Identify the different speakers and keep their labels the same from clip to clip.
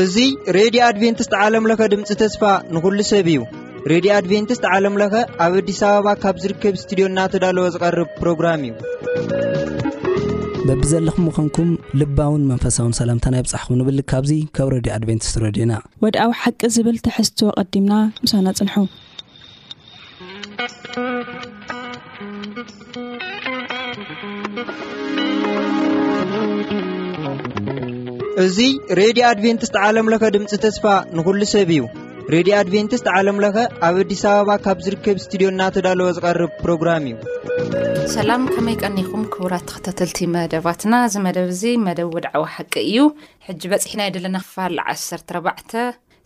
Speaker 1: እዙይ ሬድዮ ኣድቨንትስት ዓለምለኸ ድምፂ ተስፋ ንኹሉ ሰብ እዩ ሬድዮ ኣድቨንትስት ዓለምለኸ ኣብ ኣዲስ ኣበባ ካብ ዝርከብ ስትድዮ እናተዳለወ ዝቐርብ ፕሮግራም እዩ
Speaker 2: በብዘለኹም ምዃንኩም ልባውን መንፈሳውን ሰላምታና ይብጻሕኹም ንብል ካብዙ ካብ ረድዮ ኣድቨንትስት ረድዮና
Speaker 3: ወድኣዊ ሓቂ ዝብል ትሕዝቶ ኣቐዲምና ምሳና ጽንሑ።
Speaker 1: እዙ ሬድዮ ኣድቨንትስት ዓለምለኸ ድምፂ ተስፋ ንኹሉ ሰብ እዩ ሬድዮ ኣድቨንትስት ዓለምለኸ ኣብ ኣዲስ ኣበባ ካብ ዝርከብ ስትድዮ እናተዳለወ ዝቐርብ ፕሮግራም እዩ
Speaker 4: ሰላም ከመይ ቀኒኹም ክቡራት ተኸታተልቲ መደባትና እዚ መደብ እዙ መደብ ወድዓዊ ሓቂ እዩ ሕጂ በጺሕናዮ ዘለና ክፋል ዓሰርተ ኣርባዕተ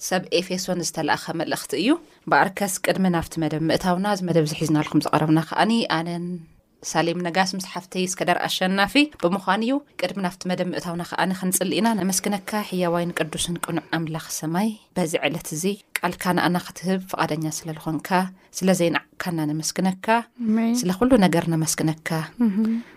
Speaker 4: ሰብ ኤፌሶን ዝተላእከ መልእኽቲ እዩ። ብኣርከስ ቅድሚ ናብቲ መደብ ምእታውና እዚ መደብ እዚ ሒዝናልኩም ዝቐረብና ከኣኒ ኣነን ሳሌም ነጋስ ምስ ሓፍተይ እስከዳር ኣሸናፊ ብምዃን እዩ። ቅድሚ ናብቲ መደብ ምእታውና ከኣኒ ክንጽሊ ኢና። ነመስግነካ ሕያዋይን ቅዱስን ቅኑዕ ኣምላኽ ሰማይ በዚ ዕለት እዚ ቃልካ ንኣና ክትህብ ፍቓደኛ ስለ ዝኾንካ ስለ ዘይንዓቅካና ነመስግነካ። ስለ ኩሉ ነገር ነመስግነካ።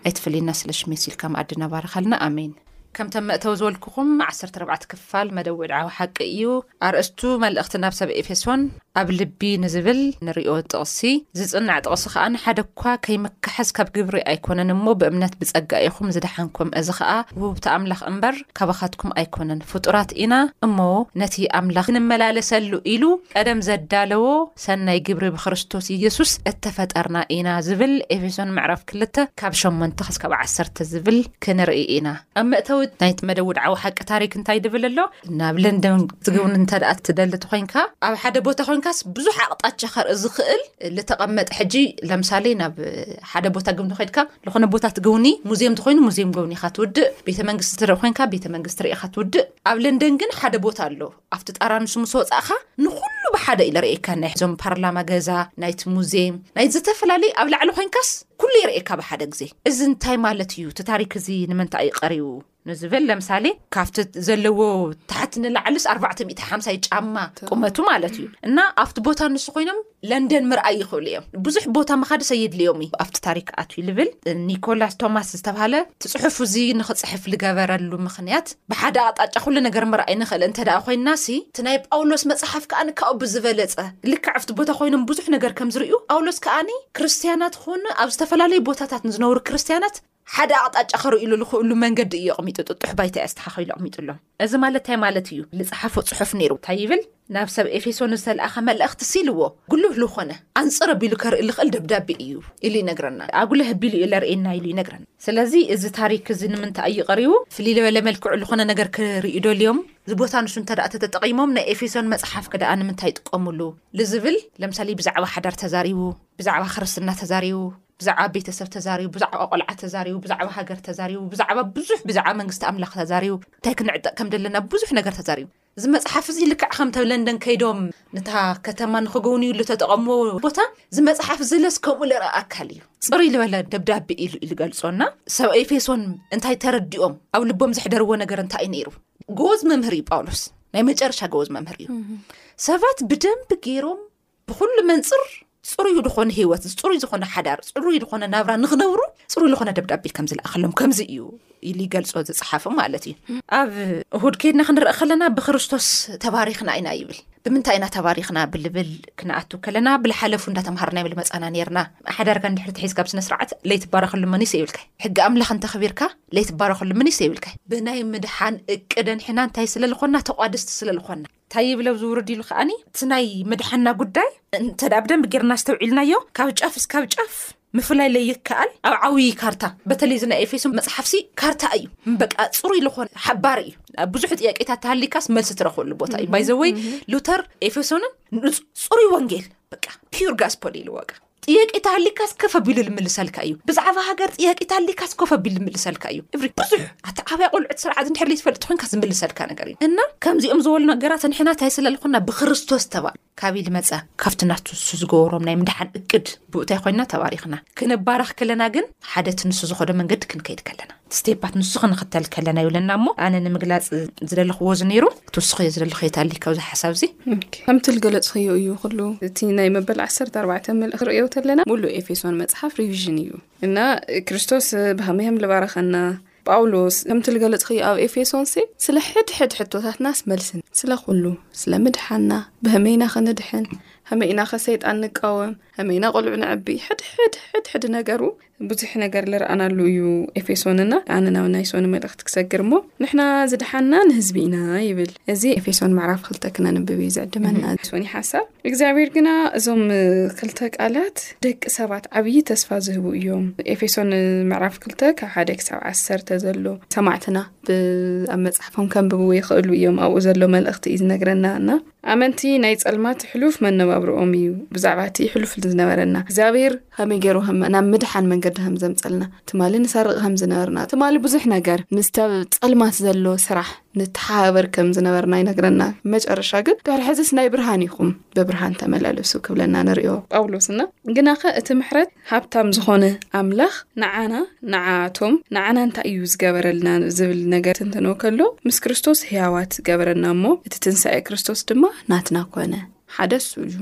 Speaker 4: ኣይትፍልየና ስለ ሽሜ ሲልካ መኣዲ ናባርኸልና ኣሜን። ከምቲ ኣብ መእተዊ ዝበልኩኹም ዓሰርተ ኣርባዕተ ክፋል መደብ ወድዓዊ ሓቂ እዩ። ኣርእስቱ መልእኽቲ ናብ ሰብ ኤፌሶን ኣብ ልቢ ንዝብል ንርእዮ ጥቕሲ ዝጽናዕ ጥቕሲ ከኣ ንሓደ እኳ ከይምካሐስ ካብ ግብሪ ኣይኮነን እሞ ብእምነት ብጸጋ ኢኹም ዝደሓንኩም እዚ ከኣ ውህብቶ ኣምላኽ እምበር ካባኻትኩም ኣይኮነን ፍጡራት ኢና እሞ ነቲ ኣምላኽ ክንመላለሰሉ ኢሉ ቀደም ዘዳለዎ ሰናይ ግብሪ ብክርስቶስ ኢየሱስ እተፈጠርና ኢና ዝብል ኤፌሶን ምዕራፍ ክልተ ካብ ሸሞንተ ክስካብ ዓሰርተ ዝብል ክንርኢ ኢና። ኣብ መእተዊ ናይቲ መደብ ውድዓዊ ሓቂ ታሪክ እንታይ ድብል ኣሎ? ናብ ለንደን ክትግብን እንተድኣ ትደሊ ተኾይንካ ኣብ ሓደ ቦታ ኮንካስ ብዙሕ ኣቕጣቻ ከርኢ ዝኽእል ልተቐመጥ ሕጂ ለምሳሌ ናብ ሓደ ቦታ ግብኒ ኮይድካ ልኾነ ቦታ ትግውኒ ሙዝየም ተኾይኑ ሙዝየም ጎብኒኻ ትውድእ ቤተ መንግስቲ ትርኢ ኮይንካ ቤተ መንግስቲ ርኢኻ ትውድእ ኣብ ለንደን ግን ሓደ ቦታ ኣሎ ኣብቲ ጣራ ንሱ ምስ ወጻእካ ንኹሉ ብሓደ ኢለ ርእየካ ናይ ዞም ፓርላማ ገዛ ናይቲ ሙዝየም ናይ ዝተፈላለዩ ኣብ ላዕሊ ኮንካስ ኩሉ የርእየካ ብሓደ ግዜ እዚ እንታይ ማለት እዩ እቲ ታሪክ እዚ ንምንታይ እዩ ቀሪቡ ንዝብል ለምሳሌ ካብቲ ዘለዎ ታሕቲ ንላዕልስ ኣርባዕተ ሚእቲ ሓምሳይ ጫማ ቁመቱ ማለት እዩ እና ኣብቲ ቦታ ንሱ ኮይኖም ለንደን ምርኣይ ይኽእሉ እዮም ብዙሕ ቦታ ምኻድስ ኣየድልዮም እዩ ኣብቲ ታሪክ ኣትዩ ልብል ኒኮላስ ቶማስ ዝተባሃለ እቲ ፅሑፍ እዚ ንክፅሕፍ ዝገበረሉ ምክንያት ብሓደ ኣቕጣጫ ኩሉ ነገር ምርኣይ ንኽእል እንተ ደኣ ኮይንና ሲ እቲ ናይ ጳውሎስ መፅሓፍ ከዓ ካብኡ ብዝበለፀ ልክዕ ኣብቲ ቦታ ኮይኖም ብዙሕ ነገር ከም ዝርእዩ ጳውሎስ ከዓኒ ክርስትያናት ኹን ኣብ ዝተፈላለዩ ቦታታት ንዝነብሩ ክርስትያናት ሓደ ኣቕጣጫ ከርእዩሉ ልኽእሉ መንገዲ እዩ ኣቕሚጡ፣ ጥጡሕ ባይታ እዩ ኣስተኻኺሉ ኣቕሚጡሎም። እዚ ማለት እንታይ ማለት እዩ? ልጸሓፎ ጽሑፍ ነይሩ። እንታይ ይብል? ናብ ሰብ ኤፌሶን ዝተላእከ መልእኽትሲ ኢልዎ፣ ግሉህ ልኾነ፣ ኣንጽር ኣቢሉ ከርኢ ልኽእል ደብዳቤ እዩ ኢሉ ይነግረና። ኣጉልህ ኣቢሉ እዩ ለርእየና ኢሉ ይነግረና። ስለዚ እዚ ታሪክ እዚ ንምንታይ እዩ ቀሪቡ? ፍልይ ልበለ መልክዑ ልኾነ ነገር ክርእዩ ደልዮም፣ እዚ ቦታ ንሱ እንተደኣ ተተጠቒሞም ናይ ኤፌሶን መጽሓፍ ክደኣ ንምንታይ ይጥቀሙሉ? ልዝብል፣ ለምሳሌ ብዛዕባ ሓዳር ተዛሪቡ፣ ብዛዕባ ክርስትና ተዛሪቡ፣ ብዛዕባ ቤተሰብ ተዛሪቡ ብዛዕባ ቆልዓ ተዛሪቡ ብዛዕባ ሃገር ተዛሪቡ ብዛዕባ ብዙሕ ብዛዕባ መንግስቲ ኣምላኽ ተዛሪቡ እንታይ ክንዕጠቕ ከም ዘለና ብዙሕ ነገር ተዛሪቡ እዚ መፅሓፍ እዚ ልክዕ ከምተ ለንደን ከይዶም ነታ ከተማ ንክገውንዩ ሉ ተጠቐምዎ ቦታ እዚ መፅሓፍ ዝለስ ከምኡ ልረ ኣካል እዩ ፅርይ ዝበለ ደብዳቤ ኢሉ ኢሉ ገልፆና ሰብ ኤፌሶን እንታይ ተረዲኦም ኣብ ልቦም ዘሕደርዎ ነገር እንታይ እዩ ነይሩ ጎወዝ መምህር እዩ ጳውሎስ ናይ መጨረሻ ጎወዝ መምህር እዩ ሰባት ብደንብ ገይሮም ብኩሉ መንፅር ፅሩይ ዝኾነ ሂወት ፅሩይ ዝኾነ ሓዳር ፅሩይ ዝኾነ ናብራ ንክነብሩ ፅሩይ ዝኾነ ደብዳቤ ከም ዝለኣኸሎም ከምዚ እዩ ኢሉ ይገልፆ ዝፅሓፉ ማለት እዩ ኣብ እሁድ ከይድና ክንረአ ከለና ብክርስቶስ ተባሪክና ኢና ይብል ብምንታይ ኢና ተባሪክና ብልብል ክንኣቱ ከለና ብልሓለፉ እንዳተምሃርና ይብል መፃና ነርና ሓዳርካ ንድሕሪ ትሒዝ ካብ ስነስርዓት ለይትባረከሉ መኒስ ይብልካ ሕጊ ኣምላኽ እንተኽቢርካ ለይትባረከሉ መኒስ ይብልካ ብናይ ምድሓን እቅደን ሕና እንታይ ስለዝኮና ተቋድስቲ ስለዝኮና ታይ ይብል ኣብዚ ውርድ ኢሉ ከዓኒ እቲ ናይ መድሓና ጉዳይ እንተ ብደንቢ ጌርና ኣስተውዒልናዮ ካብ ጫፍ እስካብ ጫፍ ምፍላይ ለይከኣል ኣብ ዓብዪ ካርታ በተለይ እዚ ናይ ኤፌሶን መፅሓፍሲ ካርታ እዩ በቃ ፅሩይ ዝኾነ ሓባሪ እዩ ኣብ ብዙሕ ጥያቄታት ተሃሊካስ መልሲ ትረኽበሉ ቦታ እዩ ባይዘወይ ሉተር ኤፌሶንን ፅሩይ ወንጌል በቃ ፒር ጋስፖል ኢልዎቃ ጥያቄ ተሃሊካስ ከፍ ኣቢሉ ልምልሰልካ እዩ ብዛዕባ ሃገር ጥያቄ ተሃሊካስ ኮፍ ኣቢሉ ልምልሰልካ እዩ እብሪ ብዙሕ ኣቲ ዓብያ ቆልዑት ስርዓት እንድሕር ዘይትፈልጥ ኮንካ ዝምልሰልካ ነገር እዩ እና ከምዚኦም ዝበሉ ነገራት ንሕና ታይ ስለልኩና ብክርስቶስ ተባ ካብይ ልመፀ ካብቲ ናቱ ንሱ ዝገበሮም ናይ ምድሓን እቅድ ብኡታይ ኮይና ተባሪኽና ክንባረኽ ከለና ግን ሓደቲ ንሱ ዝኸዶ መንገዲ ክንከይድ ከለና ስቴፓት ንሱ ክንኽተል ከለና ይብለና እሞ ኣነ ንምግላፅ ዝደለኽዎ እዚ ነይሩ ክትውስኽዮ ዝደለኽዮ ይታሊ ካብዚ ሓሳብ እዚ
Speaker 5: ከምቲ ዝገለፅኽዮ እዩ ኩሉ እቲ ናይ መበል 14 ምልእ ክርእዮ ተለና ሙሉእ ኤፌሶን መፅሓፍ ሪቪዥን እዩ እና ክርስቶስ ብኸመይም ልባረኸና ጳውሎስ ከምቲ ዝገለፅኽዮ ኣብ ኤፌሶን ሲ ስለ ሕድሕድ ሕቶታትናስ መልስን ስለ ኩሉ ስለ ምድሓና ብኸመይና ክንድሕን ከመይና ከሰይጣን ንቃወም ከመይና ቆልዑ ንዕቢ ሕድሕድ ሕድሕድ ነገሩ ብዙሕ ነገር ልርኣናሉ እዩ ኤፌሶን እና ኣነ ናብ ናይ ሶኒ መልእኽቲ ክሰግር እሞ ንሕና ዝድሓና ንህዝቢ ኢና ይብል እዚ ኤፌሶን ምዕራፍ ክልተ ክነንብብ እዩ ዝዕድመና ሶኒ ሓሳብ እግዚኣብሔር ግና እዞም ክልተ ቃላት ደቂ ሰባት ዓብዪ ተስፋ ዝህቡ እዮም ኤፌሶን ምዕራፍ ክልተ ካብ ሓደ ክሳብ ዓሰርተ ዘሎ ሰማዕትና ብኣብ መፅሓፎም ከንብብዎ ይኽእሉ እዮም ኣብኡ ዘሎ መልእኽቲ እዩ ዝነግረና እና ኣመንቲ ናይ ጸልማት ሕሉፍ መነባብሮኦም እዩ ብዛዕባ እቲ ሕሉፍ ዝነበረና እግዚኣብሔር ከመይ ገይሩ ናብ ምድሓን መንገዲ ከም ዘምጸልና ትማሊ ንሰርቕ ከም ዝነበርና ትማሊ ብዙሕ ነገር ምስ ጸልማት ዘሎ ስራሕ ንተሓባበር ከም ዝነበርና ይነግረና መጨረሻ ግን ድሕሪ ሕዝስ ናይ ብርሃን ኢኹም ብብርሃን ተመላለሱ ክብለና ንሪኦ ጳውሎስና ግናኸ እቲ ምሕረት ሃብታም ዝኾነ ኣምላኽ ንዓና ንዓኣቶም ንዓና እንታይ እዩ ዝገበረልና ዝብል ነገር ትንትኖ ከሎ ምስ ክርስቶስ ህያዋት ገበረና እሞ እቲ ትንሳኤ ክርስቶስ ድማ ናትና ኮነ ሓደ እሱ እዩ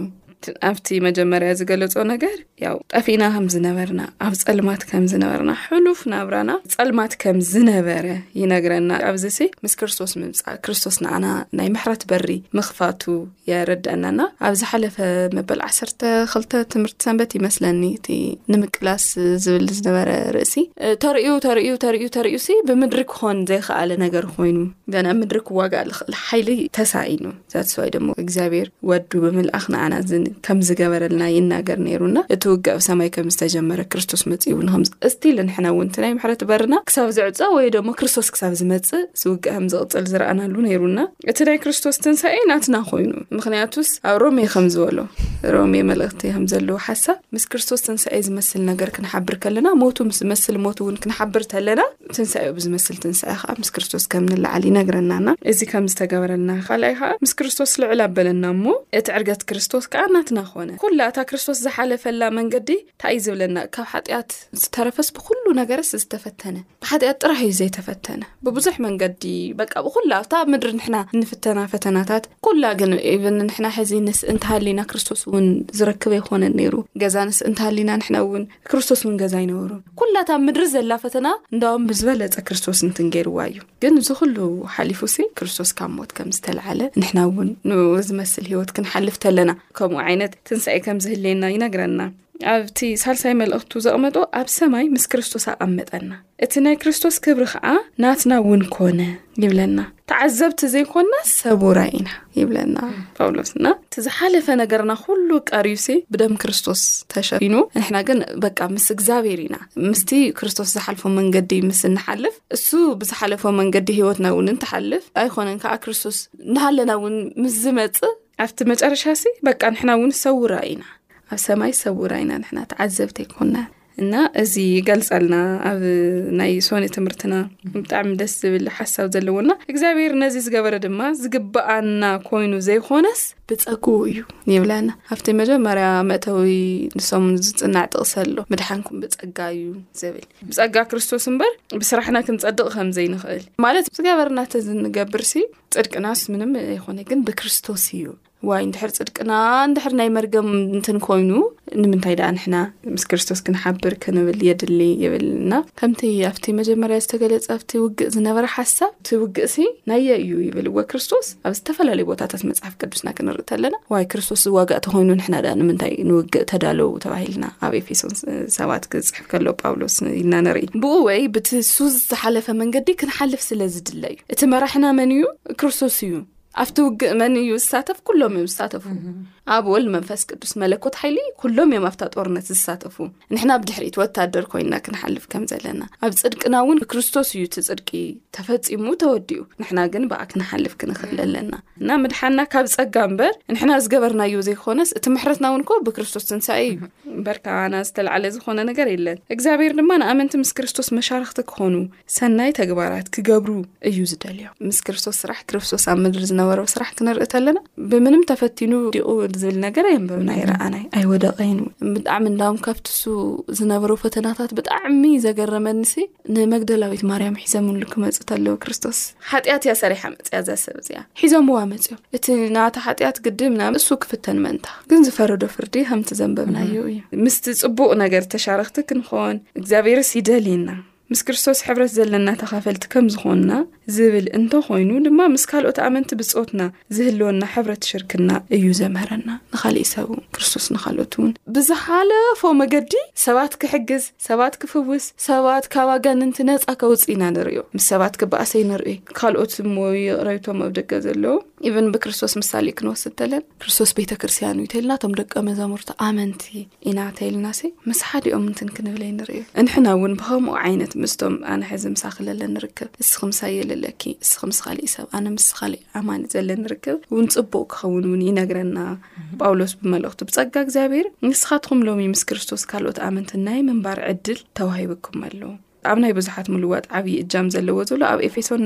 Speaker 5: ኣብቲ መጀመርያ ዝገለጾ ነገር ያው ጠፊእና ከም ዝነበርና ኣብ ጸልማት ከም ዝነበርና ሕሉፍ ናብራና ጸልማት ከም ዝነበረ ይነግረና ኣብዚ ሲ ምስ ክርስቶስ ምምፃእ ክርስቶስ ንዓና ናይ ምሕረት በሪ ምኽፋቱ የረደኣናና ኣብ ዝሓለፈ መበል ዓሰርተ ክልተ ትምህርቲ ሰንበት ይመስለኒ እቲ ንምቅላስ ዝብል ዝነበረ ርእሲ ተርእዩ ተርእዩ ተርእዩ ተርእዩ ሲ ብምድሪ ክኾን ዘይከኣለ ነገር ኮይኑ ገና ምድሪ ክዋጋእ ዝኽእል ሓይሊ ተሳኢኑ ዛትስዋይ ደሞ እግዚኣብሔር ወዱ ብምልኣኽ ንኣና ከም ዝገበረልና ይናገር ነይሩና እቲ ውግእ ኣብ ሰማይ ከም ዝተጀመረ ክርስቶስ መፅኡ እውን ከም እስቲል ንሕና እውን ናይ ምሕረት በርና ክሳብ ዝዕፀ ወይ ደሞ ክርስቶስ ክሳብ ዝመፅእ ዝውግእ ከም ዝቕፅል ዝረኣናሉ ነይሩና እቲ ናይ ክርስቶስ ትንሳኤ ናትና ኮይኑ ምክንያቱስ ኣብ ሮሜ ከም ዝበሎ ሮሜ መልእኽቲ ከም ዘለዎ ሓሳብ ምስ ክርስቶስ ትንሳኤ ዝመስል ነገር ክንሓብር ከለና ሞቱ ምስ ዝመስል ሞት እውን ክንሓብር ተለና ትንሳኤ ብዝመስል ትንሳኤ ከዓ ምስ ክርስቶስ ከም ንላዓል ይነግረናና እዚ ከም ዝተገበረልና ካልኣይ ከዓ ምስ ክርስቶስ ልዕል ኣበለና እሞ እቲ ዕርገት ክርስቶስ ከዓ ናትና ኮነ ኩላ እታ ክርስቶስ ዝሓለፈላ መንገዲ እንታይእዩ ዝብለና ካብ ሓጢኣት ዝተረፈስ ብኩሉ ነገርስ ዝተፈተነ ብሓጢኣት ጥራሕ እዩ ዘይተፈተነ ብብዙሕ መንገዲ በቃ ብኩላ ኣብታ ኣብ ምድሪ ንሕና ንፍተና ፈተናታት ኩላ ግን ኢብን ንሕና ሕዚ ንስ እንተሃሊና ክርስቶስ እውን ዝረክበ ይኮነን ነይሩ ገዛ ንስ እንተሃሊና ንሕና እውን ክርስቶስ እውን ገዛ ይነበሩ ኩላት ኣብ ምድሪ ዘላ ፈተና እንዳም ብዝበለፀ ክርስቶስ እንትንገይርዋ እዩ ግን እዚ ኩሉ ሓሊፉ ሲ ክርስቶስ ካብ ሞት ከም ዝተለዓለ ንሕና እውን ንዝመስል ሂወት ክንሓልፍ ተለና ከምኡ ዓይነት ትንሳኤ ከም ዝህልየና ይነግረና ኣብቲ ሳልሳይ መልእኽቱ ዘቕመጦ ኣብ ሰማይ ምስ ክርስቶስ ኣቐመጠና እቲ ናይ ክርስቶስ ክብሪ ከዓ ናትና እውን ኮነ ይብለና ተዓዘብቲ ዘይኮና ሰቡራ ኢና ይብለና ጳውሎስ እና እቲ ዝሓለፈ ነገርና ኩሉ ቀሪዩሲ ብደም ክርስቶስ ተሸፊኑ ንሕና ግን በቃ ምስ እግዚኣብሔር ኢና ምስቲ ክርስቶስ ዝሓልፎ መንገዲ ምስ እንሓልፍ እሱ ብዝሓለፎ መንገዲ ህይወትና እውን እንትሓልፍ ኣይኮነን ከዓ ክርስቶስ ንሃለና እውን ምስ ዝመፅእ ኣብቲ መጨረሻሲ በቃ ንሕና እውን ሰውራ ኢና ኣብ ሰማይ ሰውራ ኢና ንሕና ተዓዘብቲ ኣይኮናን እና እዚ ይገልጸልና ኣብ ናይ ሶኒ ትምህርትና ብጣዕሚ ደስ ዝብል ሓሳብ ዘለዎና እግዚኣብሔር ነዚ ዝገበረ ድማ ዝግብኣና ኮይኑ ዘይኮነስ ብፀግኡ እዩ ይብለና ኣብቲ መጀመርያ መእተዊ ንሶም ዝፅናዕ ጥቕሰ ኣሎ ምድሓንኩም ብፀጋ እዩ ዝብል ብፀጋ ክርስቶስ እምበር ብስራሕና ክንፀድቕ ከም ዘይንኽእል ማለት ዝገበርና ተዝንገብርሲ ፅድቅናስ ምንም ይኾነ ግን ብክርስቶስ እዩ ዋይ እንድሕር ጽድቅና እንድሕር ናይ መርገም እንትን ኮይኑ ንምንታይ ደኣ ንሕና ምስ ክርስቶስ ክንሓብር ክንብል የድሊ ይብልና ከምቲ ኣብቲ መጀመርያ ዝተገለጸ ኣብቲ ውግእ ዝነበረ ሓሳብ እቲ ውግእ ሲ ናየ እዩ ይብል ወ ክርስቶስ ኣብ ዝተፈላለዩ ቦታታት መፅሓፍ ቅዱስና ክንርኢ ተለና ዋይ ክርስቶስ ዝዋጋእ ተኮይኑ ንሕና ደኣ ንምንታይ ንውግእ ተዳለዉ ተባሂልና ኣብ ኤፌሶን ሰባት ክፅሕፍ ከሎ ጳውሎስ ኢልና ንርኢ ብኡ ወይ ብቲ ሱዝ ዝተሓለፈ መንገዲ ክንሓልፍ ስለ ዝድለ እዩ እቲ መራሕና መን እዩ ክርስቶስ እዩ ኣብቲ ውግእ መን እዩ ዝሳተፍ ኩሎም እዮም ዝሳተፉ ኣብ ወልድ መንፈስ ቅዱስ መለኮት ሓይሊ ኩሎም እዮም ኣብታ ጦርነት ዝሳተፉ ንሕና ብ ድሕሪት ወታደር ኮይና ክንሓልፍ ከም ዘለና ኣብ ፅድቅና እውን ብክርስቶስ እዩ እቲ ፅድቂ ተፈፂሙ ተወዲኡ ንሕና ግን ብኣ ክንሓልፍ ክንኽእል ኣለና እና ምድሓና ካብ ፀጋ እምበር ንሕና ዝገበርናዮ ዘይኮነስ እቲ ምሕረትና እውን ኮ ብክርስቶስ ትንሳኤ እዩ እምበርካና ዝተላዓለ ዝኾነ ነገር የለን እግዚኣብሔር ድማ ንኣመንቲ ምስ ክርስቶስ መሻርክቲ ክኾኑ ሰናይ ተግባራት ክገብሩ እዩ ዝደልዮ ምስ ክርስቶስ ስራሕ ክርስቶስ ኣብ ምድሪ ዝነበሮ ስራሕ ክንርኢ ተለና ብምንም ተፈቲኑ ዲቑ ዝብል ነገር ኣየንበብና ይረኣናይ ኣይወደቐይን ብጣዕሚ እንዳም ካብትሱ ዝነበሮ ፈተናታት ብጣዕሚ ዘገረመንሲ ንመግደላዊት ማርያም ሒዘምሉ ክመፅ ተለዉ ክርስቶስ ሓጢኣት እያ ሰሪሓ መፅያ ዘሰብ እዚኣ ሒዘምዋ መፅዮም እቲ ናታ ሓጢኣት ግድም ናብ እሱ ክፍተን መንታ ግን ዝፈረዶ ፍርዲ ከምቲ ዘንበብናዮ እዩ ምስቲ ፅቡቕ ነገር ተሻረክቲ ክንኾን እግዚኣብሔርስ ይደልየና ምስ ክርስቶስ ሕብረት ዘለና ተኻፈልቲ ከም ዝኾንና ዝብል እንተ ኾይኑ ድማ ምስ ካልኦት ኣመንቲ ብጾትና ዝህልወና ሕብረት ሽርክና እዩ ዘምህረና ንኻሊእ ሰብ ክርስቶስ ንኻልኦት እውን ብዝሓለፎ መገዲ ሰባት ክሕግዝ ሰባት ክፍውስ ሰባት ካብ ኣጋንንቲ ነጻ ከውፅ ኢና ንርእዮ ምስ ሰባት ክበኣሰይ ንርኢ ካልኦት እሞ ይቕረይቶም ኣብ ደገ ዘለዉ ኢቨን ብክርስቶስ ምሳሌ ክንወስድ ተለን ክርስቶስ ቤተ ክርስትያኑ እዩ ተልና እቶም ደቀ መዛሙርቲ ኣመንቲ ኢና ተይልናሲ ምስ ሓዲኦም እንትን ክንብለይ ንርእዮ እንሕና እውን ብኸምኡ ዓይነት ምስቶም ኣነ ሕዚ ምሳኺ ለለ ንርክብ እስኽም ሳየ ለለኪ እስኽም ስኻሊእ ሰብ ኣነ ምስ ስኻሊእ ኣማኒ ዘለ ንርክብ እውን ጽቡቕ ክኸውን እውን ይነግረና ጳውሎስ ብመልእኽቱ ብጸጋ እግዚኣብሔር ንስኻትኹም ሎሚ ምስ ክርስቶስ ካልኦት ኣመንትን ናይ ምንባር ዕድል ተዋሂብኩም ኣሎ ኣብ ናይ ብዙሓት ምልዋጥ ዓብዪ እጃም ዘለዎ ዘሎ ኣብ ኤፌሶን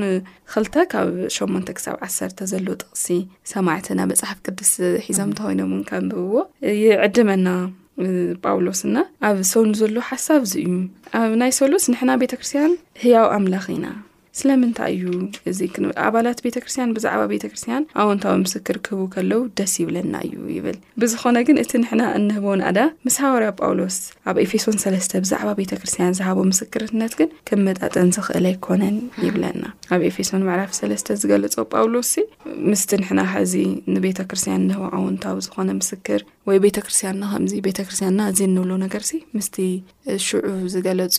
Speaker 5: ክልተ ካብ ሸሞንተ ክሳብ ዓሰርተ ዘሎ ጥቕሲ ሰማዕትና መጽሓፍ ቅዱስ ሒዞም እንተኮይኖም እውን ከንብብዎ ይዕድመና ጳውሎስና ኣብ ሰው ዘሎ ሓሳብ ዝእዩ ኣብ ናይ ሰሉስ ንሕና ቤተ ክርስትያን ህያው ኣምላኽ ኢና ስለምንታይ እዩ እዚ ክንብል ኣባላት ቤተ ክርስትያን ብዛዕባ ቤተ ክርስትያን ኣወንታዊ ምስክር ክህቡ ከለው ደስ ይብለና እዩ ይብል ብዝኾነ ግን እቲ ንሕና እንህቦ ናእዳ ምስ ሃዋርያ ጳውሎስ ኣብ ኤፌሶን ሰለስተ ብዛዕባ ቤተ ክርስትያን ዝሃቦ ምስክርነት ግን ክመጣጠን ዝኽእል ኣይኮነን ይብለና ኣብ ኤፌሶን ምዕራፍ ሰለስተ ዝገለጾ ጳውሎስ ምስቲ ንሕና ሕዚ ንቤተ ክርስትያን እንህቦ ኣወንታዊ ዝኾነ ምስክር ወይ ቤተ ክርስትያንና ከምዚ ቤተ ክርስትያንና እዚ እንብሎ ነገር ሲ ምስቲ ሽዑ ዝገለጾ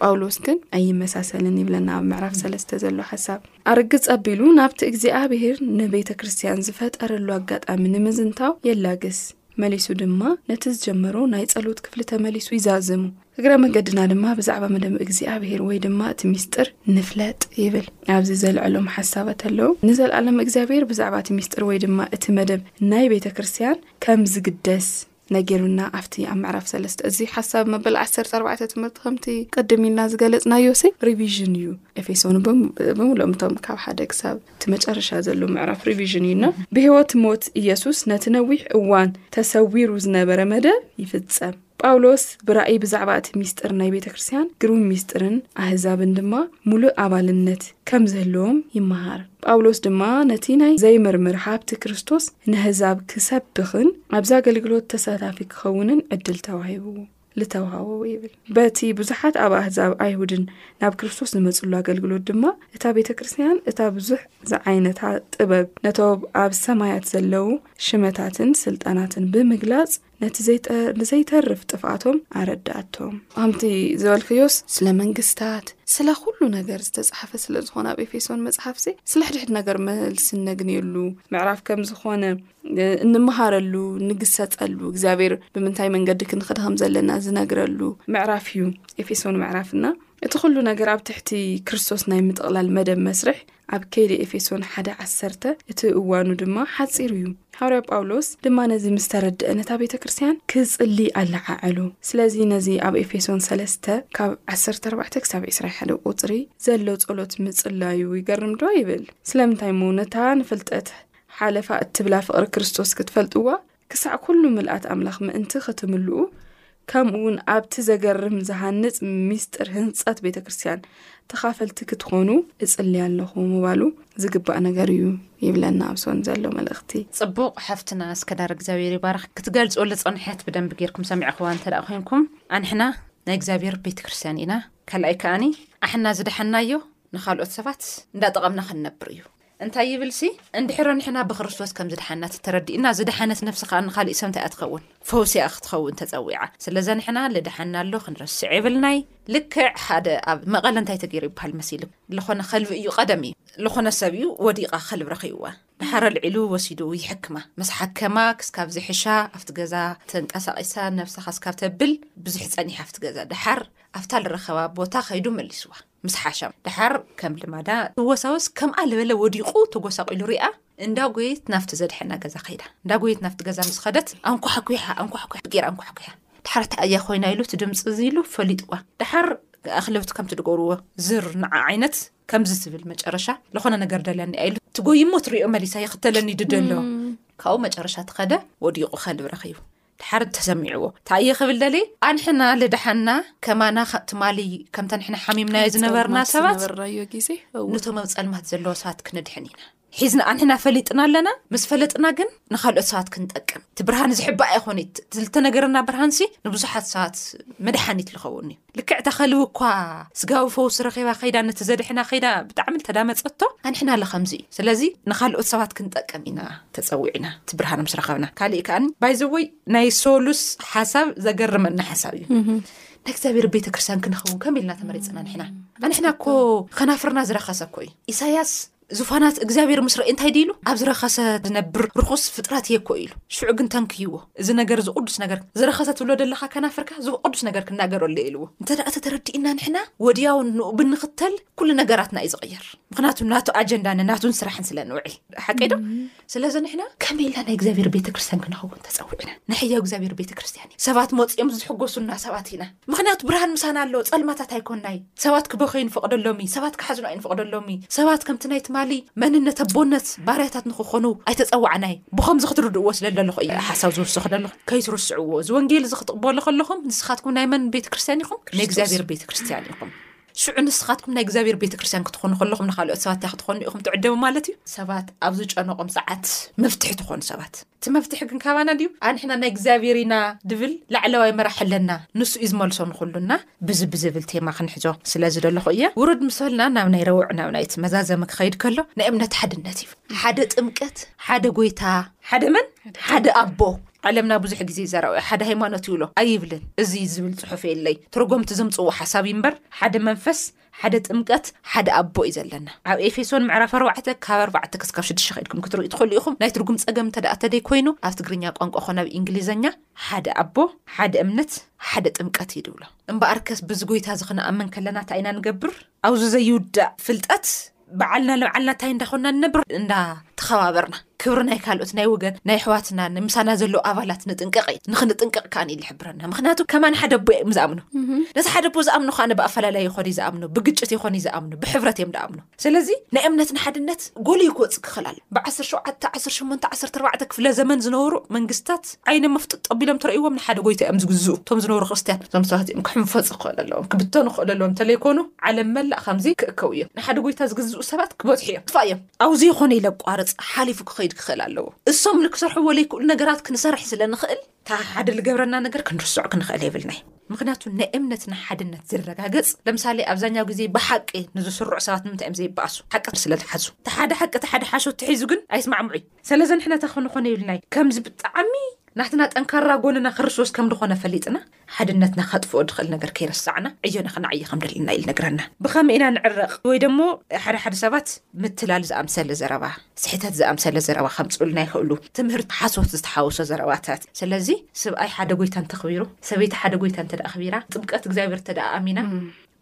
Speaker 5: ጳውሎስ ግን ኣይመሳሰልን ይብለና ኣብ ምዕራፍ ሰለስተ ዘሎ ሓሳብ ኣርግጽ ኣቢሉ ናብቲ እግዚኣብሄር ንቤተ ክርስትያን ዝፈጠረሉ ኣጋጣሚ ንምዝንታው የላግስ መሊሱ ድማ ነቲ ዝጀመሮ ናይ ጸሎት ክፍሊ ተመሊሱ ይዛዝሙ እግረ መገድና ድማ ብዛዕባ መደብ እግዚኣብሄር ወይ ድማ እቲ ሚስጢር ንፍለጥ ይብል ኣብዚ ዘልዐሎም ሓሳባት ኣለዉ ንዘለኣለም እግዚኣብሄር ብዛዕባ እቲ ሚስጢር ወይ ድማ እቲ መደብ ናይ ቤተ ክርስትያን ከም ዝግደስ ነጊሩና ኣብቲ ኣብ ምዕራፍ ሰለስተ እዚ ሓሳብ መበል ዓሰርተ ኣርባዕተ ትምህርቲ ከምቲ ቅድም ኢልና ዝገለጽናዮ ሲ ሪቪዥን እዩ ኤፌሶን ብምሎም እቶም ካብ ሓደ ክሳብ እቲ መጨረሻ ዘሎ ምዕራፍ ሪቪዥን እዩና ብህይወት ሞት ኢየሱስ ነቲ ነዊሕ እዋን ተሰዊሩ ዝነበረ መደብ ይፍጸም ጳውሎስ ብራእይ ብዛዕባ እቲ ሚስጥር ናይ ቤተ ክርስትያን ግሩም ሚስጥርን ኣህዛብን ድማ ሙሉእ ኣባልነት ከም ዝህልዎም ይመሃር ጳውሎስ ድማ ነቲ ናይ ዘይምርምር ሃብቲ ክርስቶስ ነህዛብ ክሰብኽን ኣብዚ ኣገልግሎት ተሳታፊ ክኸውንን ዕድል ተዋሂብዎ ልተውሃወዎ ይብል በቲ ብዙሓት ኣብ ኣህዛብ ኣይሁድን ናብ ክርስቶስ ዝመፅሉ ኣገልግሎት ድማ እታ ቤተ ክርስትያን እታ ብዙሕ ዝዓይነታ ጥበብ ነቶም ኣብ ሰማያት ዘለዉ ሽመታትን ስልጣናትን ብምግላፅ ነቲ ዘይተርፍ ጥፍኣቶም ኣረዳኣቶም። ከምቲ ዝበልክዮስ ስለ መንግስታት ስለ ኩሉ ነገር ዝተጻሓፈ ስለ ዝኾነ ኣብ ኤፌሶን መጽሓፍሲ ስለ ሕድሕድ ነገር መልሲ እነግንየሉ ምዕራፍ ከም ዝኾነ እንመሃረሉ ንግሰጸሉ እግዚኣብሔር ብምንታይ መንገዲ ክንኸደ ከም ዘለና ዝነግረሉ ምዕራፍ እዩ ኤፌሶን ምዕራፍና እቲ ኩሉ ነገር ኣብ ትሕቲ ክርስቶስ ናይ ምጥቕላል መደብ መስርሕ ኣብ ከይዲ ኤፌሶን ሓደ ዓሰርተ እቲ እዋኑ ድማ ሓጺር እዩ። ሃዋርያ ጳውሎስ ድማ ነዚ ምስ ተረድአ ነታ ቤተ ክርስቲያን ክጽሊ ኣለዓዐሉ። ስለዚ ነዚ ኣብ ኤፌሶን ሰለስተ ካብ ዓሰርተ ኣርባዕተ ክሳብ ዕስራን ሓደን ቁጽሪ ዘሎ ጸሎት ምጽላዩ ይገርምዶ? ይብል። ስለምንታይ እሞ ነታ ንፍልጠት ሓለፋ እትብላ ፍቕሪ ክርስቶስ ክትፈልጥዋ ክሳዕ ኩሉ ምልኣት ኣምላኽ ምእንቲ ኽትምልኡ ከምኡውን ኣብቲ ዘገርም ዝሃንጽ ሚስጥር ህንጸት ቤተ ክርስትያን ተኻፈልቲ ክትኾኑ እጽልያ ኣለኹ ምባሉ ዝግባእ ነገር እዩ ይብለና ኣብ ሶን ዘሎ መልእኽቲ
Speaker 4: ጽቡቕ ሓፍትና እስከዳር እግዚኣብሔር ይባርኽ ክትገልጾ ልጸንሐት ብደንብ ጌርኩም ሰሚዕኹዋ እንተ ደኣ ኮንኩም ኣንሕና ናይ እግዚኣብሔር ቤተ ክርስትያን ኢና ካልኣይ ከኣኒ ኣሕና ዝደሓናዮ ንኻልኦት ሰባት እንዳጠቐምና ክንነብር እዩ እንታይ ይብልሲ እንድሕር ንሕና ብክርስቶስ ከም ዝደሓና ተተረዲእና ዝደሓነት ነፍሲ ከኣ ንካሊእ ሰብ እንታይ እያ ትከውን ፈውሲ እያ ክትከውን ተጸዊዓ ስለዚ ንሕና ልደሓናሉ ክንረስዕ የብልናይ ልክዕ ሓደ ኣብ መቐለ እንታይ ተገይሩ ይበሃል መሲሉ ልኾነ ከልቢ እዩ ቀደም እዩ ልኾነ ሰብ እዩ ወዲቃ ከልቢ ረኪብዋ ድሓር ኣልዒሉ ወሲዱ ይሕክማ ምስ ሓከማ ክስካብ ዝሕሻ ኣብቲ ገዛ ተንቀሳቂሳ ነፍሳ ካስካብ ተብል ብዙሕ ጸኒሓ ኣብቲ ገዛ ድሓር ኣብታ ልረከባ ቦታ ከይዱ መሊስዋ ምስ ሓሻ ደሓር ከም ልማዳ ትወሳወስ ከምኣ ልበለ ወዲቑ ተጎሳቒሉ ሪኣ እንዳጎየት ናብቲ ዘድሐና ገዛ ከይዳ እንዳጎየት ናብቲ ገዛ ምስ ኸደት ኣንኳሕኲሓ ኣንኳሕኲሓ ጌራ ኣንኳሕኲሓ ደሓር እታ እያ ኮይና ኢሉ እቲ ድምፂ እዚ ኢሉ ፈሊጥዋ ደሓር ኣኽለብቲ ከምቲ ድገብርዎ ዝር ንዓ ዓይነት ከምዚ ትብል መጨረሻ ዝኾነ ነገር ደልያኒ እያ ኢሉ ትጎይሞ ትሪኦ መሊሳ ይኽተለኒ ድደሎ ካብኡ መጨረሻ ትኸደ ወዲቑ ኸልብ ረኺቡ ድሓር ተሰሚዕዎ ታይ እየ ክብል ደልየ ኣንሕና ልድሓና ከማና ትማሊ ከምተ ንሕና ሓሚምናዮ ዝነበርና ሰባት ነቶም ኣብ ፀልማት ዘለዎ ሰባት ክንድሕን ኢና ሒዝና ኣንሕና ፈሊጥና ኣለና ምስ ፈለጥና ግን ንካልኦት ሰባት ክንጠቅም እቲ ብርሃን ዝሕባእ ኣይኮነ ዝልተነገርና ብርሃንሲ ንብዙሓት ሰባት መድሓኒት ዝኸውን እዩ ልክዕ እታ ከልቢ እኳ ስጋዊ ፈውሲ ረኺባ ከይዳ ነቲ ዘድሕና ከይዳ ብጣዕሚ እንተዳመጸቶ ኣንሕናለ ከምዚ እዩ ስለዚ ንኻልኦት ሰባት ክንጠቅም ኢና ተጸዊዕና እቲ ብርሃን ምስ ረኸብና ካሊእ ከኣ ባይዘወይ ናይ ሶሉስ ሓሳብ ዘገርመኒ ሓሳብ እዩ ናይ እግዚኣብሔር ቤተ ክርስትያን ክንኸውን ከም ኢልና ተመሪፅና ንሕና ኣንሕና እኮ ከናፍርና ዝረኸሰ እኮ እዩ ኢሳያስ ዙፋናት እግዚኣብሄር ምስ ረእየ እንታይ ድዩ ኢሉ፣ ኣብ ዝረኸሰ ዝነብር ርኹስ ፍጥረት እየ እኮ ኢሉ። ሽዑ ግን ተንክይዎ፣ እዚ ነገር እዚ ቕዱስ ነገር፣ ዝረኸሰ ትብሎ ደለኻ ከናፍርካ እዚ ቕዱስ ነገር ክናገረሉ እየ ኢልዎ። እንተ እቲ ተረዲእና ንሕና ወድያው ንኡ ብንኽተል ኩሉ ነገራትና እዩ ዝቕየር። ምኽንያቱ ናቱ ኣጀንዳን ናቱን ስራሕን ስለ ንውዕል። ሓቀይ ዶ? ስለዚ ንሕና ከመይ ኢልና ናይ እግዚኣብሔር ቤተ ክርስትያን ክንኸውን ተጸዊዕና ናይ ሕያው እግዚኣብሔር ቤተ ክርስትያን እዩ ሰባት መጺኦም ዝሕጎሱና ሰባት ኢና ምክንያቱ ብርሃን ምሳና ኣሎ ጸልማታት ኣይኮንናይ ሰባት ክበኸዩ ንፈቕደሎም እዩ ሰባት ክሓዝኑ ኣይንፈቕደሎም እዩ ሰባት ከምቲ ናይ ትማሊ መንነት ኣቦነት ባርያታት ንክኾኑ ኣይተጸዋዕናይ ብኸምዚ ክትርድእዎ ስለ ዘለኹ እዩ ሓሳብ ዝውስኽ ዘለኹ ከይትርስዕዎ እዚ ወንጌል እዚ ክትቕበሉ ከለኹም ንስኻትኩም ናይ መን ቤተ ክርስትያን ኢኹም ናይ እግዚኣብሔር ቤተ ክርስትያን ኢኹም ሽዑ ንስኻትኩም ናይ እግዚኣብሔር ቤተ ክርስትያን ክትኾኑ ከለኹም ንካልኦት ሰባት እንታይ ክትኾኑ ኢኹም ትዕደሙ ማለት እዩ ሰባት ኣብ ዝጨነቖም ሰዓት መፍትሒ ትኾኑ ሰባት እቲ መፍትሒ ግን ካባና ድዩ ኣንሕና ናይ እግዚኣብሔር ኢና ድብል ላዕለዋይ መራሕ ኣለና ንሱ እዩ ዝመልሶ ንኹሉና ብዚ ብዝብል ቴማ ክንሕዞ ስለ ዝደለኹ እየ ውርድ ምስ በልና ናብ ናይ ረውዕ ናብ ናይቲ መዛዘሚ ክኸይድ ከሎ ናይ እምነት ሓድነት እዩ ሓደ ጥምቀት ሓደ ጎይታ ሓደ መን ሓደ ኣቦ ዓለምና ብዙሕ ግዜ ዘራዊ ሓደ ሃይማኖት ይብሎ ኣይብልን እዚ ዝብል ጽሑፍ የለይ ተርጎምቲ ዘምጽዎ ሓሳብ እዩ እምበር ሓደ መንፈስ ሓደ ጥምቀት ሓደ ኣቦ እዩ ዘለና ኣብ ኤፌሶን ምዕራፍ ኣርባዕተ ካብ ኣርባዕተ ክስካብ ሽዱሽተ ከድኩም ክትርእዩ ትኽእሉ ኢኹም ናይ ትርጉም ጸገም እንተ ተደይ ኮይኑ ኣብ ትግርኛ ቋንቋ ኮነ ኣብ ኢንግሊዘኛ ሓደ ኣቦ ሓደ እምነት ሓደ ጥምቀት እዩ ድብሎ እምበኣርከስ ብዚ ጎይታ እዚ ክንኣምን ከለና ታይ ኢና ንገብር ኣብዚ ዘይውዳእ ፍልጠት ብዓልና ንብዓልና እንታይ እንዳኾንና ንነብር እንዳ ተኸባበርና ክብሪ ናይ ካልኦት ናይ ወገን ናይ ኣሕዋትና ንምሳና ዘለዉ ኣባላት ንጥንቀቕ እዩ ንክንጥንቀቕ ከኣ ኢሉ ይሕብረና ምክንያቱ ከማን ሓደ ኣቦ እዮም ዝኣምኑ ነቲ ሓደ ኣቦ ዝኣምኑ ከኣ ብኣፈላላይ ይኾን እዩ ዝኣምኑ ብግጭት ይኾን እዩ ዝኣምኑ ብሕብረት እዮም ዳኣምኑ ስለዚ ናይ እምነትን ሓድነት ጎልዩ ክወፅ ክኽእል ኣሎ ብዓሰርተ ሸውዓተ ዓሰርተ ሸሞንተ ዓሰርተ ኣርባዕተ ክፍለ ዘመን ዝነበሩ መንግስታት ዓይኒ ምፍጥጥ ኣቢሎም ተርእይዎም ንሓደ ጎይታ እዮም ዝግዝኡ እቶም ዝነብሩ ክርስትያን እዞም ሰባት እዮም ክሕንፈፁ ክኽእል ኣለዎም ክብተኑ ክኽእል ኣለዎም እንተለይኮኑ ዓለም መላእ ከምዚ ክእከቡ እዮም ንሓደ ጎይታ ዝግዝኡ ሰባት ክበዝሑ እዮም ጥፋእ እዮም ኣብ ዘይኮነ ኢለ ቋርፅ ሓሊፉ ክኸይድ ክኽእል ኣለዎ እሶም ንክሰርሕዎ ለይክእሉ ነገራት ክንሰርሕ ስለንኽእል እታ ሓደ ልገብረና ነገር ክንርስዖ ክንኽእል የብልናይ ምክንያቱ ናይ እምነትና ሓድነት ዝረጋገፅ ለምሳሌ ኣብዛኛው ግዜ ብሓቂ ንዝስርዑ ሰባት ንምንታይ እዮም ዘይበኣሱ ሓቂ ስለዝሓዙ እቲ ሓደ ሓቂ እቲ ሓደ ሓሶት ተሒዙ ግን ኣይስማዕምዑ እዩ ሰለ ዘንሕነታ ክንኾነ ኢልና'ዩ። ከምዚ ብጣዕሚ ናትና ጠንካራ ጎንና ክርስቶስ ከም ድኾነ ፈሊጥና ሓድነትና ከጥፍኦ ድኽእል ነገር ከይረሳዕና ዕዮና ክንዓዪ ከም ደሊና ኢል ነግረና። ብኸመይ ኢና ንዕረቕ ወይ ደሞ ሓደ ሓደ ሰባት ምትላል ዝኣምሰለ ዘረባ፣ ስሕተት ዝኣምሰለ ዘረባ ከምጽኡልና ይኽእሉ፣ ትምህርቲ ሓሶት ዝተሓወሶ ዘረባታት። ሰለዚ ስብኣይ ሓደ ጎይታ እንተኽቢሩ፣ ሰበይቲ ሓደ ጎይታ እንተደኣ ኣኽቢራ፣ ጥምቀት እግዚኣብሔር እንተደኣ ኣሚና፣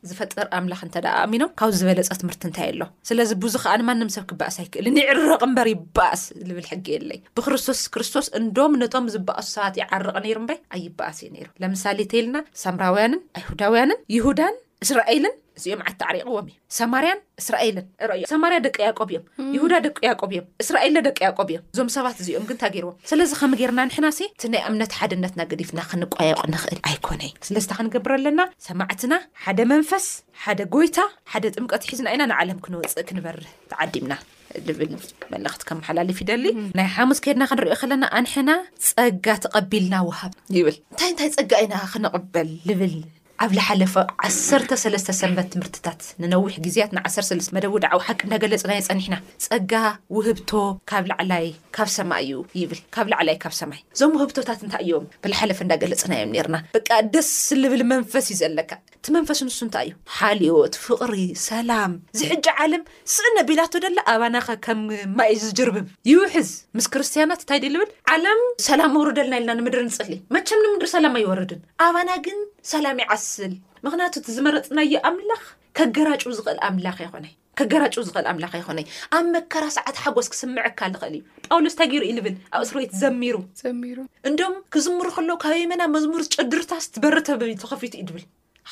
Speaker 4: ዝፈጥር ኣምላኽ እንተ ደኣ ኣእሚኖም ካብ ዝበለጸ ትምህርቲ እንታይ ኣሎ ስለዚ ብዙ ከኣ ንማንም ሰብ ክበኣስ ኣይክእልን ይዕረቕ እምበር ይበኣስ ዝብል ሕጊ የለይ ብክርስቶስ ክርስቶስ እንዶም ነቶም ዝበኣሱ ሰባት ይዓርቕ ነይሩ እምበይ ኣይበኣስ እዩ ነይሩ ለምሳሌ ተይልና ሳምራውያንን ኣይሁዳውያንን ይሁዳን እስራኤልን እዚኦም ዓት ተዕሪቕዎም እዩ ሰማርያን እስራኤልን ረዮ ሰማርያ ደቂ ያቆብ እዮም ይሁዳ ደቂ ያቆብ እዮም እስራኤል ደቂ ያቆብ እዮም እዞም ሰባት እዚኦም ግን ታገይርዎም ስለዚ ከም ጌርና ንሕና ሲ እቲ ናይ እምነት ሓድነትና ገዲፍና ክንቋየቕ ንኽእል ኣይኮነይ ስለዚ ታ ክንገብር ኣለና ሰማዕትና ሓደ መንፈስ ሓደ ጎይታ ሓደ ጥምቀት ሒዝና ኢና ንዓለም ክንወፅእ ክንበርህ ተዓዲምና ልብል መልእኽቲ ከመሓላልፍ ይደሊ ናይ ሓሙስ ከድና ክንሪኦ ከለና ኣንሕና ፀጋ ተቐቢልና ውሃብ ይብል እንታይ እንታይ ፀጋ ኢና ክንቕበል ልብል ኣብ ዝሓለፈ ዓሰርተ ሰለስተ ሰንበት ትምህርትታት ንነዊሕ ግዜያት ንዓሰርተ ሰለስተ መደብ ውድዓዊ ሓቂ እንዳገለፅናዮ ፀኒሕና ፀጋ ውህብቶ ካብ ላዕላይ ካብ ሰማይ እዩ ይብል ካብ ላዕላይ ካብ ሰማይ እዞም ውህብቶታት እንታይ እዮም ብልሓለፈ እንዳገለፅናዮም ነርና በቃ ደስ ልብል መንፈስ እዩ ዘለካ እቲ መንፈስ ንሱ እንታይ እዩ ሓልዮት ፍቕሪ ሰላም ዝሕጂ ዓለም ስእን ኣቢላቶ ደላ ኣባናኸ ከም ማይ ዝጅርብብ ይውሕዝ ምስ ክርስትያናት እንታይ ዲ ልብል ዓለም ሰላም ኣውርደልና ኢልና ንምድሪ ንፅሊ መቸም ንምድሪ ሰላም ኣይወርድን ኣባና ግን ሰላም ይዓስል ምክንያቱ እቲ ዝመረፅናዮ ኣምላኽ ከገራጩ ዝኽእል ኣምላኽ ኣይኾነይ ከገራጩ ዝኽእል ኣምላኽ ኣይኾነይ ኣብ መከራ ሰዓት ሓጎስ ክስምዐካ ዝኽእል እዩ ጳውሎስ ተጊሩ እዩ ልብል ኣብ እስሮይት ዘሚሩ
Speaker 5: ዘሚሩ
Speaker 4: እንዶም ክዝምሩ ከለዉ ካብ የመና መዝሙር ጨድርታ ስትበሪ ተኸፊቱ እዩ ድብል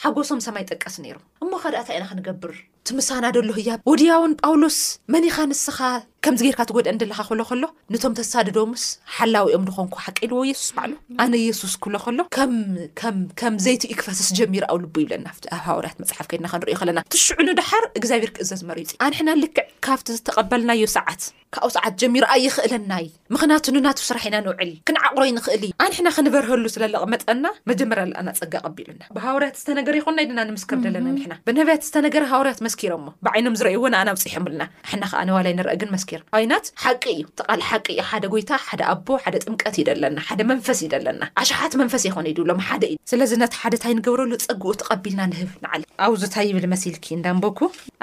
Speaker 4: ሓጎሶም ሰማይ ጠቀስ ነይሩ እሞ ከዳእታ ኢና ክንገብር ትምሳና ደሎ ህያብ ወድያውን ጳውሎስ መኒኻ ንስኻ ከምዚ ጌርካ ትጎድእን ደለኻ ክብሎ ከሎ ነቶም ተሳድዶምስ ሓላዊኦም ድኾንኩ ሓቂ ኢልዎ የሱስ ባዕሉ ኣነ የሱስ ክብሎ ከሎ ከም ዘይቲ እዩ ክፈስስ ጀሚሩ ኣብ ልቡ ይብለና ኣብ ሃዋርያት መፅሓፍ ከድና ክንሪኦ ከለና ትሽዑ ንድሓር እግዚኣብሔር ክእዘዝ መሪፅ ኣንሕና ልክዕ ካብቲ ዝተቐበልናዮ ሰዓት ካብኡ ሰዓት ጀሚሩ ኣይኽእለናይ ምክንያቱ ንናቱ ስራሕ ኢና ንውዕል ክንዓቑሮ ይንኽእል እዩ ኣንሕና ክንበርሀሉ ስለለቐመጠና መጀመርያ ለኣና ፀጋ ቀቢሉና ብሃዋርያት ዝተነገረ ይኮና ኢልና ንምስክር ደለና ንሕና ብነብያት ዝተነገረ ሃዋርያት መስኪሮሞ ብዓይኖም ዝረእይዎ ንኣና ኣብጺሖምልና ንሕና ከኣ ነዋላይ ንርኣ ግን መስኪር ኣይናት ሓቂ እዩ እቲ ቃል ሓቂ እዩ ሓደ ጎይታ ሓደ ኣቦ ሓደ ጥምቀት እዩ ደለና ሓደ መንፈስ እዩ ደለና ኣሽሓት መንፈስ ኣይኮነይ ድብሎም ሓደ እዩ ስለዚ ነቲ ሓደ ታይ ንገብረሉ ጸግኡ ተቀቢልና ንህብ ንዓል ኣውዚ ታይ ይብል መሲልኪ እንዳንበኩ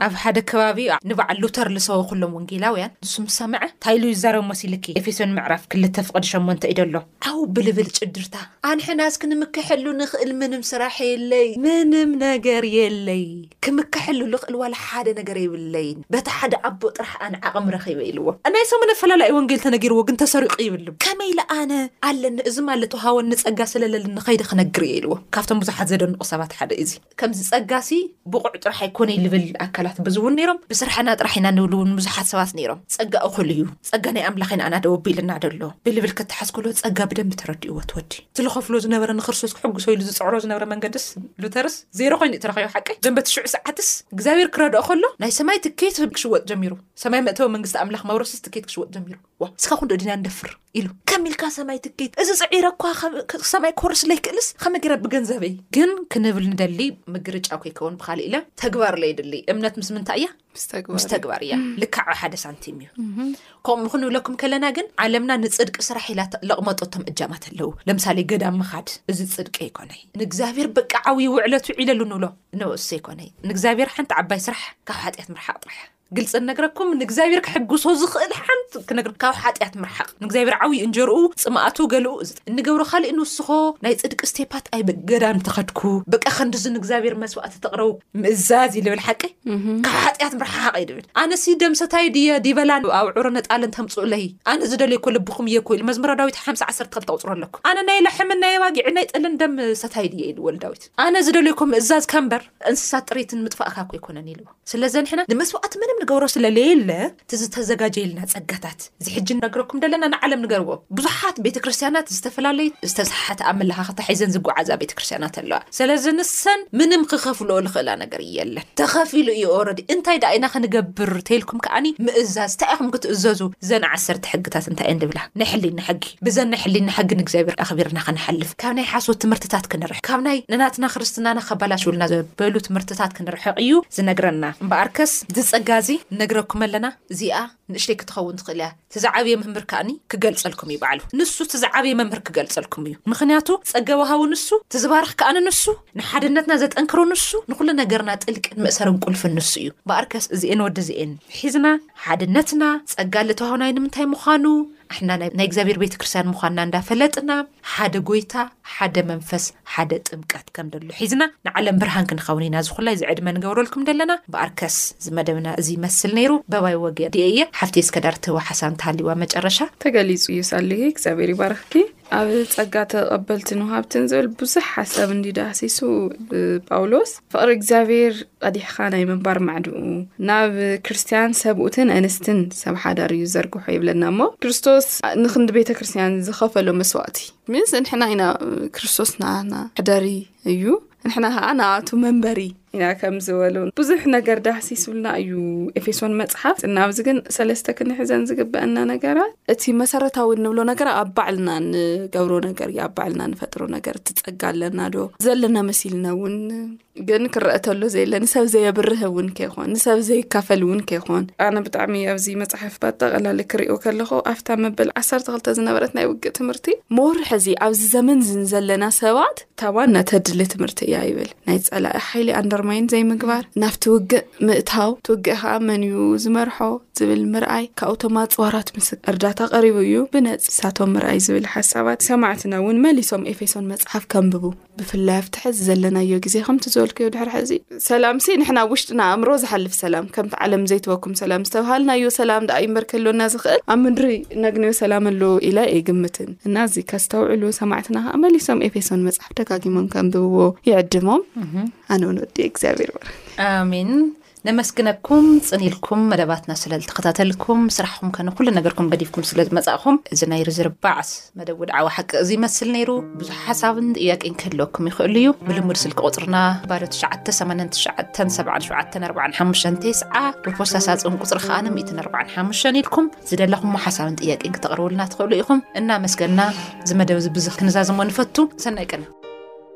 Speaker 4: ኣብ ሓደ ከባቢ ንበዓል ሉተር ልሰወኩሎም ወንጌላውያን ንሱ ምስ ሰምዐ ታይ ኢሉ ይዛረብ መሲልኪ ኤፌሶን ምዕራፍ ክልተ ፍቅዲ ሸሞንተ እዩ ደሎ ዓው ብልብል ጭድርታ ኣንሕናስ ክንምከሐሉ ንኽእል ምንም ስራሕ የለይ። ምንም ነገር የለይ ክምከሐሉ ልኽእል ዋላ ሓደ ነገር የብለይን በቲ ሓደ ኣቦ ጥራሕ ኣነ ዓቕሚ ረኺበ ኢልዎ። ናይ ሰሙን ኣፈላላኢ ወንጌል ተነጊርዎ ግን ተሰሪቑ ይብልም ከመይ ኢለ ኣነ ኣለኒ እዚ ማለት ሃወኒ ጸጋ ስለለልኒ ከይደ ክነግር እየ ኢልዎ። ካብቶም ብዙሓት ዘደንቑ ሰባት ሓደ እዩ እዚ። ከምዚ ጸጋሲ ብቑዕ ጥራሕ ኣይኮነይ ልብል ኣካላት ብዙ እውን ነይሮም። ብስራሕና ጥራሕ ኢና ንብሉ እውን ብዙሓት ሰባት ነይሮም። ጸጋ እኹል እዩ፣ ጸጋ ናይ ኣምላኽ ኢና ኣና ደው ኣቢልና ደሎ ብልብል ከተሓዝ ከሎ ጸጋ ብደምቢ ተረዲእዎ እቲ ወዲ። እቲ ልኸፍሎ ዝነበረ ንክርስቶስ ክሕጉሶ ኢሉ ዝጽዕሮ ዝነብረ መንገድስ ሉተርስ ዜሮ ኮይኑ እዩ ተረኺቡ ሓቀይ። እምበ እቲ ሽዑ ሰዓትስ እግዚኣብሔር ክረድኦ ከሎ ናይ ሰማይ ትኬት ክሽወጥ ጀሚሩ። ሰማይ መእተዊ መንግስቲ ኣምላኽ መውረሲስ ትኬት ክሽወጥ ጀሚሩ። ዋእ እስካ ኩንዶ ድና ንደፍር ኢሉ ከም ኢልካ ሰማይ ትከይድ እዚ ጽዒረ እኳ ሰማይ ክወርስ ለይክእልስ ከመይ ገረ ብገንዘበይ ግን ክንብል ንደሊ ምግርጫ ኮይከውን ብካሊእ ኢለ ተግባር ለይድሊ እምነት ምስ ምንታይ እያ ምስ ተግባር እያ ልካዕ ሓደ ሳንቲም እዩ ከምኡ ክንብለኩም ከለና ግን ዓለምና ንፅድቂ ስራሕ ኢላ ለቕመጦቶም እጃማት ኣለው ለምሳሌ ገዳ ምኻድ እዚ ፅድቂ ኣይኮነ ንእግዚኣብሔር በቂ ዓብይ ውዕለት ውዒለሉ ንብሎ ንእሱ ኣይኮነ ንእግዚኣብሔር ሓንቲ ዓባይ ስራሕ ካብ ሓጢኣት ምርሓቅ ጥራሕ ግልፂ ንነግረኩም ንእግዚኣብሔር ክሕግሶ ዝኽእል ሓንቲ ክነግር ካብ ሓጢኣት ምርሓቕ ንእግዚኣብሔር ዓብይ እንጀርኡ ፅምኣቱ ገልኡ እዚ እንገብሮ ካሊእ ንውስኾ ናይ ፅድቂ ስቴፓት ኣይ ገዳም ተኸድኩ በቃ ከንድዚ ንእግዚኣብሔር መስዋእቲ ተቕረቡ ምእዛዝ እዩ ልብል ሓቂ ካብ ሓጢኣት ምርሓቕ እዩ ልብል ኣነሲ ደምሰታይ ድየ ዲበላን ኣብ ዑረ ነጣልን ተምፅኡለይ ኣነ ዝደለይ ኮ ልብኹም እየ ኮ ኢሉ መዝሙረ ዳዊት ሓምሳ ዓሰርተ ክልተ ቁፅሮ ኣለኩ ኣነ ናይ ላሕምን ናይ ኣባጊዕን ናይ ጥልን ደም ሰታይ ድየ ኢሉ ወልዳዊት ኣነ ዝደለይ ኮ ምእዛዝካ እምበር እንስሳት ጥሪትን ምጥፋእካ ኮ ኣይኮነን ኢልዎ ስለዚ ንሕና ንመስዋእቲ ምንም ንገብሮ ስለለየለ እቲ ዝተዘጋጀየልና ጸጋታት እዚ ሕጂ ንነግረኩም ደለና ንዓለም ንገርዎ ብዙሓት ቤተክርስትያናት ዝተፈላለዩ ዝተሰሓሓተ ኣመለኻኽታ ሒዘን ዝጓዓዛ ቤተክርስትያናት ኣለዋ ስለዚ ንሰን ምንም ክኸፍልኦ ዝኽእላ ነገር የለን ተኸፊሉ እዩ ኦረዲ እንታይ ደኣ ኢና ክንገብር ተይልኩም ከኣኒ ምእዛዝ እንታይ ኢኹም ክትእዘዙ ዘን ዓሰርተ ሕግታት እንታይ እየን ዝብላ ናይ ሕሊና ሕጊ ብዘን ናይ ሕሊና ሕጊ ንእግዚኣብሔር ኣኽቢርና ክንሓልፍ ካብ ናይ ሓሶት ትምህርትታት ክንርሕቕ፣ ካብ ናይ ንናትና ክርስትናና ከበላሽዉልና ዘበሉ ትምህርትታት ክንርሕቕ እዩ ዝነግረና። እምበኣርከስ እዚ ጸጋ እዚ ንነግረኩም ኣለና፣ እዚኣ ንእሽተይ ክትኸውን ትኽእል እያ፣ እቲ ዝዓብየ መምህር ከኣኒ ክገልጸልኩም እዩ ባዕሉ። ንሱ እቲ ዝዓብየ መምህር ክገልጸልኩም እዩ፣ ምኽንያቱ ጸጋ ወሃቡ ንሱ፣ እቲ ዝባርኽ ከኣኒ ንሱ፣ ንሓድነትና ዘጠንክሮ ንሱ፣ ንኹሉ ነገርና ጥልቅን መእሰርን ቁልፍን ንሱ እዩ። እምበኣርከስ እዚኤን ወዲ እዚኤን ሒዝና ሓድነትና፣ ጸጋ ልተዋህብናዮ ንምንታይ ምዃኑ፣ ንሕና ናይ እግዚኣብሔር ቤተ ክርስቲያን ምዃንና እንዳፈለጥና ሓደ ጎይታ ሓደ መንፈስ ሓደ ጥምቀት ከም ደሎ ሒዝና ንዓለም ብርሃን ክንኸውን ኢና ዝኹላይ እዚ ዕድመ ንገብረልኩም ደለና በኣርከስ እዚ መደብና እዚ ይመስል ነይሩ በባይ ወገ ድየ እየ ሓፍቴ እስከዳር ትህቦ ሓሳብ እንተሃልይዋ መጨረሻ
Speaker 5: ተገሊጹ እዩ ሳልሄ እግዚኣብሔር ይባርኽኪ ኣብ ጸጋ ተቐበልትን ውሃብትን ዝብል ብዙሕ ሓሳብ እንዲ ዳህሲሱ ጳውሎስ ፍቕሪ እግዚኣብሔር ቐዲሕኻ ናይ ምንባር ማዕድኡ ናብ ክርስትያን ሰብኡትን ኣንስትን ሰብ ሓዳር እዩ ዘርግሖ ይብለና እሞ ክርስቶስ ንክንዲ ቤተ ክርስትያን ዝኸፈሎ መስዋእቲ ምስ ንሕና ኢና ክርስቶስ ንኣና ሕደሪ እዩ ንሕና ከዓ ንኣቱ መንበሪ ኢና ከም ዝበሉ ብዙሕ ነገር ዳህሲሱልና እዩ ኤፌሶን መፅሓፍ እናብዚ ግን ሰለስተ ክንሕዘን ዝግበአና ነገራት እቲ መሰረታዊ እንብሎ ነገር ኣብ ባዕልና ንገብሮ ነገር እዩ ኣብ ባዕልና ንፈጥሮ ነገር እትፀጋ ኣለና ዶ ዘለና መሲልና እውን ግን ክረአተሎ ዘየለ ንሰብ ዘየብርህ እውን ከይኮን ንሰብ ዘይካፈል እውን ከይኮን ኣነ ብጣዕሚ ኣብዚ መፅሓፍ ብኣጠቃላለ ክሪኦ ከለኩ ኣብታ መበል ዓሰርተ ክልተ ዝነበረት ናይ ውግእ ትምህርቲ መወርሐ እዚ ኣብዚ ዘመን ዝን ዘለና ሰባት ተባን ነተድሊ ትምህርቲ እያ ይብል ናይ ፀላኢ ሓይሊ ኣንደርማይን ዘይምግባር ናብቲ ውግእ ምእታው ትውግእ ከዓ መን እዩ ዝመርሖ ዝብል ምርኣይ ካብኡቶም ኣፅዋራት ምስ እርዳታ ቀሪቡ እዩ ብነፅ ሳቶም ምርኣይ ዝብል ሓሳባት ሰማዕትና እውን መሊሶም ኤፌሶን መፅሓፍ ከንብቡ ብፍላይ ኣብቲ ሕዚ ዘለናዮ ግዜ ከምቲ ዝበልክዮ ድሕሪ ሕዚ ሰላምሲ ንሕና ኣብ ውሽጥና ኣእምሮ ዝሓልፍ ሰላም ከምቲ ዓለም ዘይትበኩም ሰላም ዝተብሃልናዮ ሰላም ደኣ ይምበር ከሎና ዝኽእል ኣብ ምድሪ ነግንዮ ሰላም ኣሎ ኢለ ኣይግምትን እና እዚ ከስተውዕሉ ሰማዕትና ከዓ መሊሶም ኤፌሶን መጽሓፍ ደጋጊሞም ከንብብዎ ይዕድሞም ኣነ ውን ወዲ እግዚኣብሔር በር
Speaker 4: ኣሜን ነመስግነኩም ጽኒኢልኩም መደባትና ስለ ዝተኸታተልኩም ስራሕኩም ከነ ኩሉ ነገርኩም ገዲፍኩም ስለ ዝመጻእኹም እዚ ናይ ርዝርባዕ መደብ ውድዓዊ ሓቂ እዚ ይመስል ነይሩ። ብዙሕ ሓሳብን ጥያቄን ክህልወኩም ይኽእሉ እዩ። ብልሙድ ስልኪ ቁጽርና ባዶ ትሽዓተ ሰማንያን ትሽዓተን ሰብዓን ሸውዓተን ኣርብዓን ሓሙሽተን ቴስዓ ብፖስታ ሳጹን ቁጽሪ ከኣ ሚእትን ኣርብዓን ሓሙሽተን ኢልኩም ዝደለኹሞ ሓሳብን ጥያቄን ክተቕርቡልና ትኽእሉ ኢኹም። እናመስገና እዚ መደብ እዚ ብዚ ክንዛዝሞ ንፈቱ። ሰናይ
Speaker 6: ቅነ።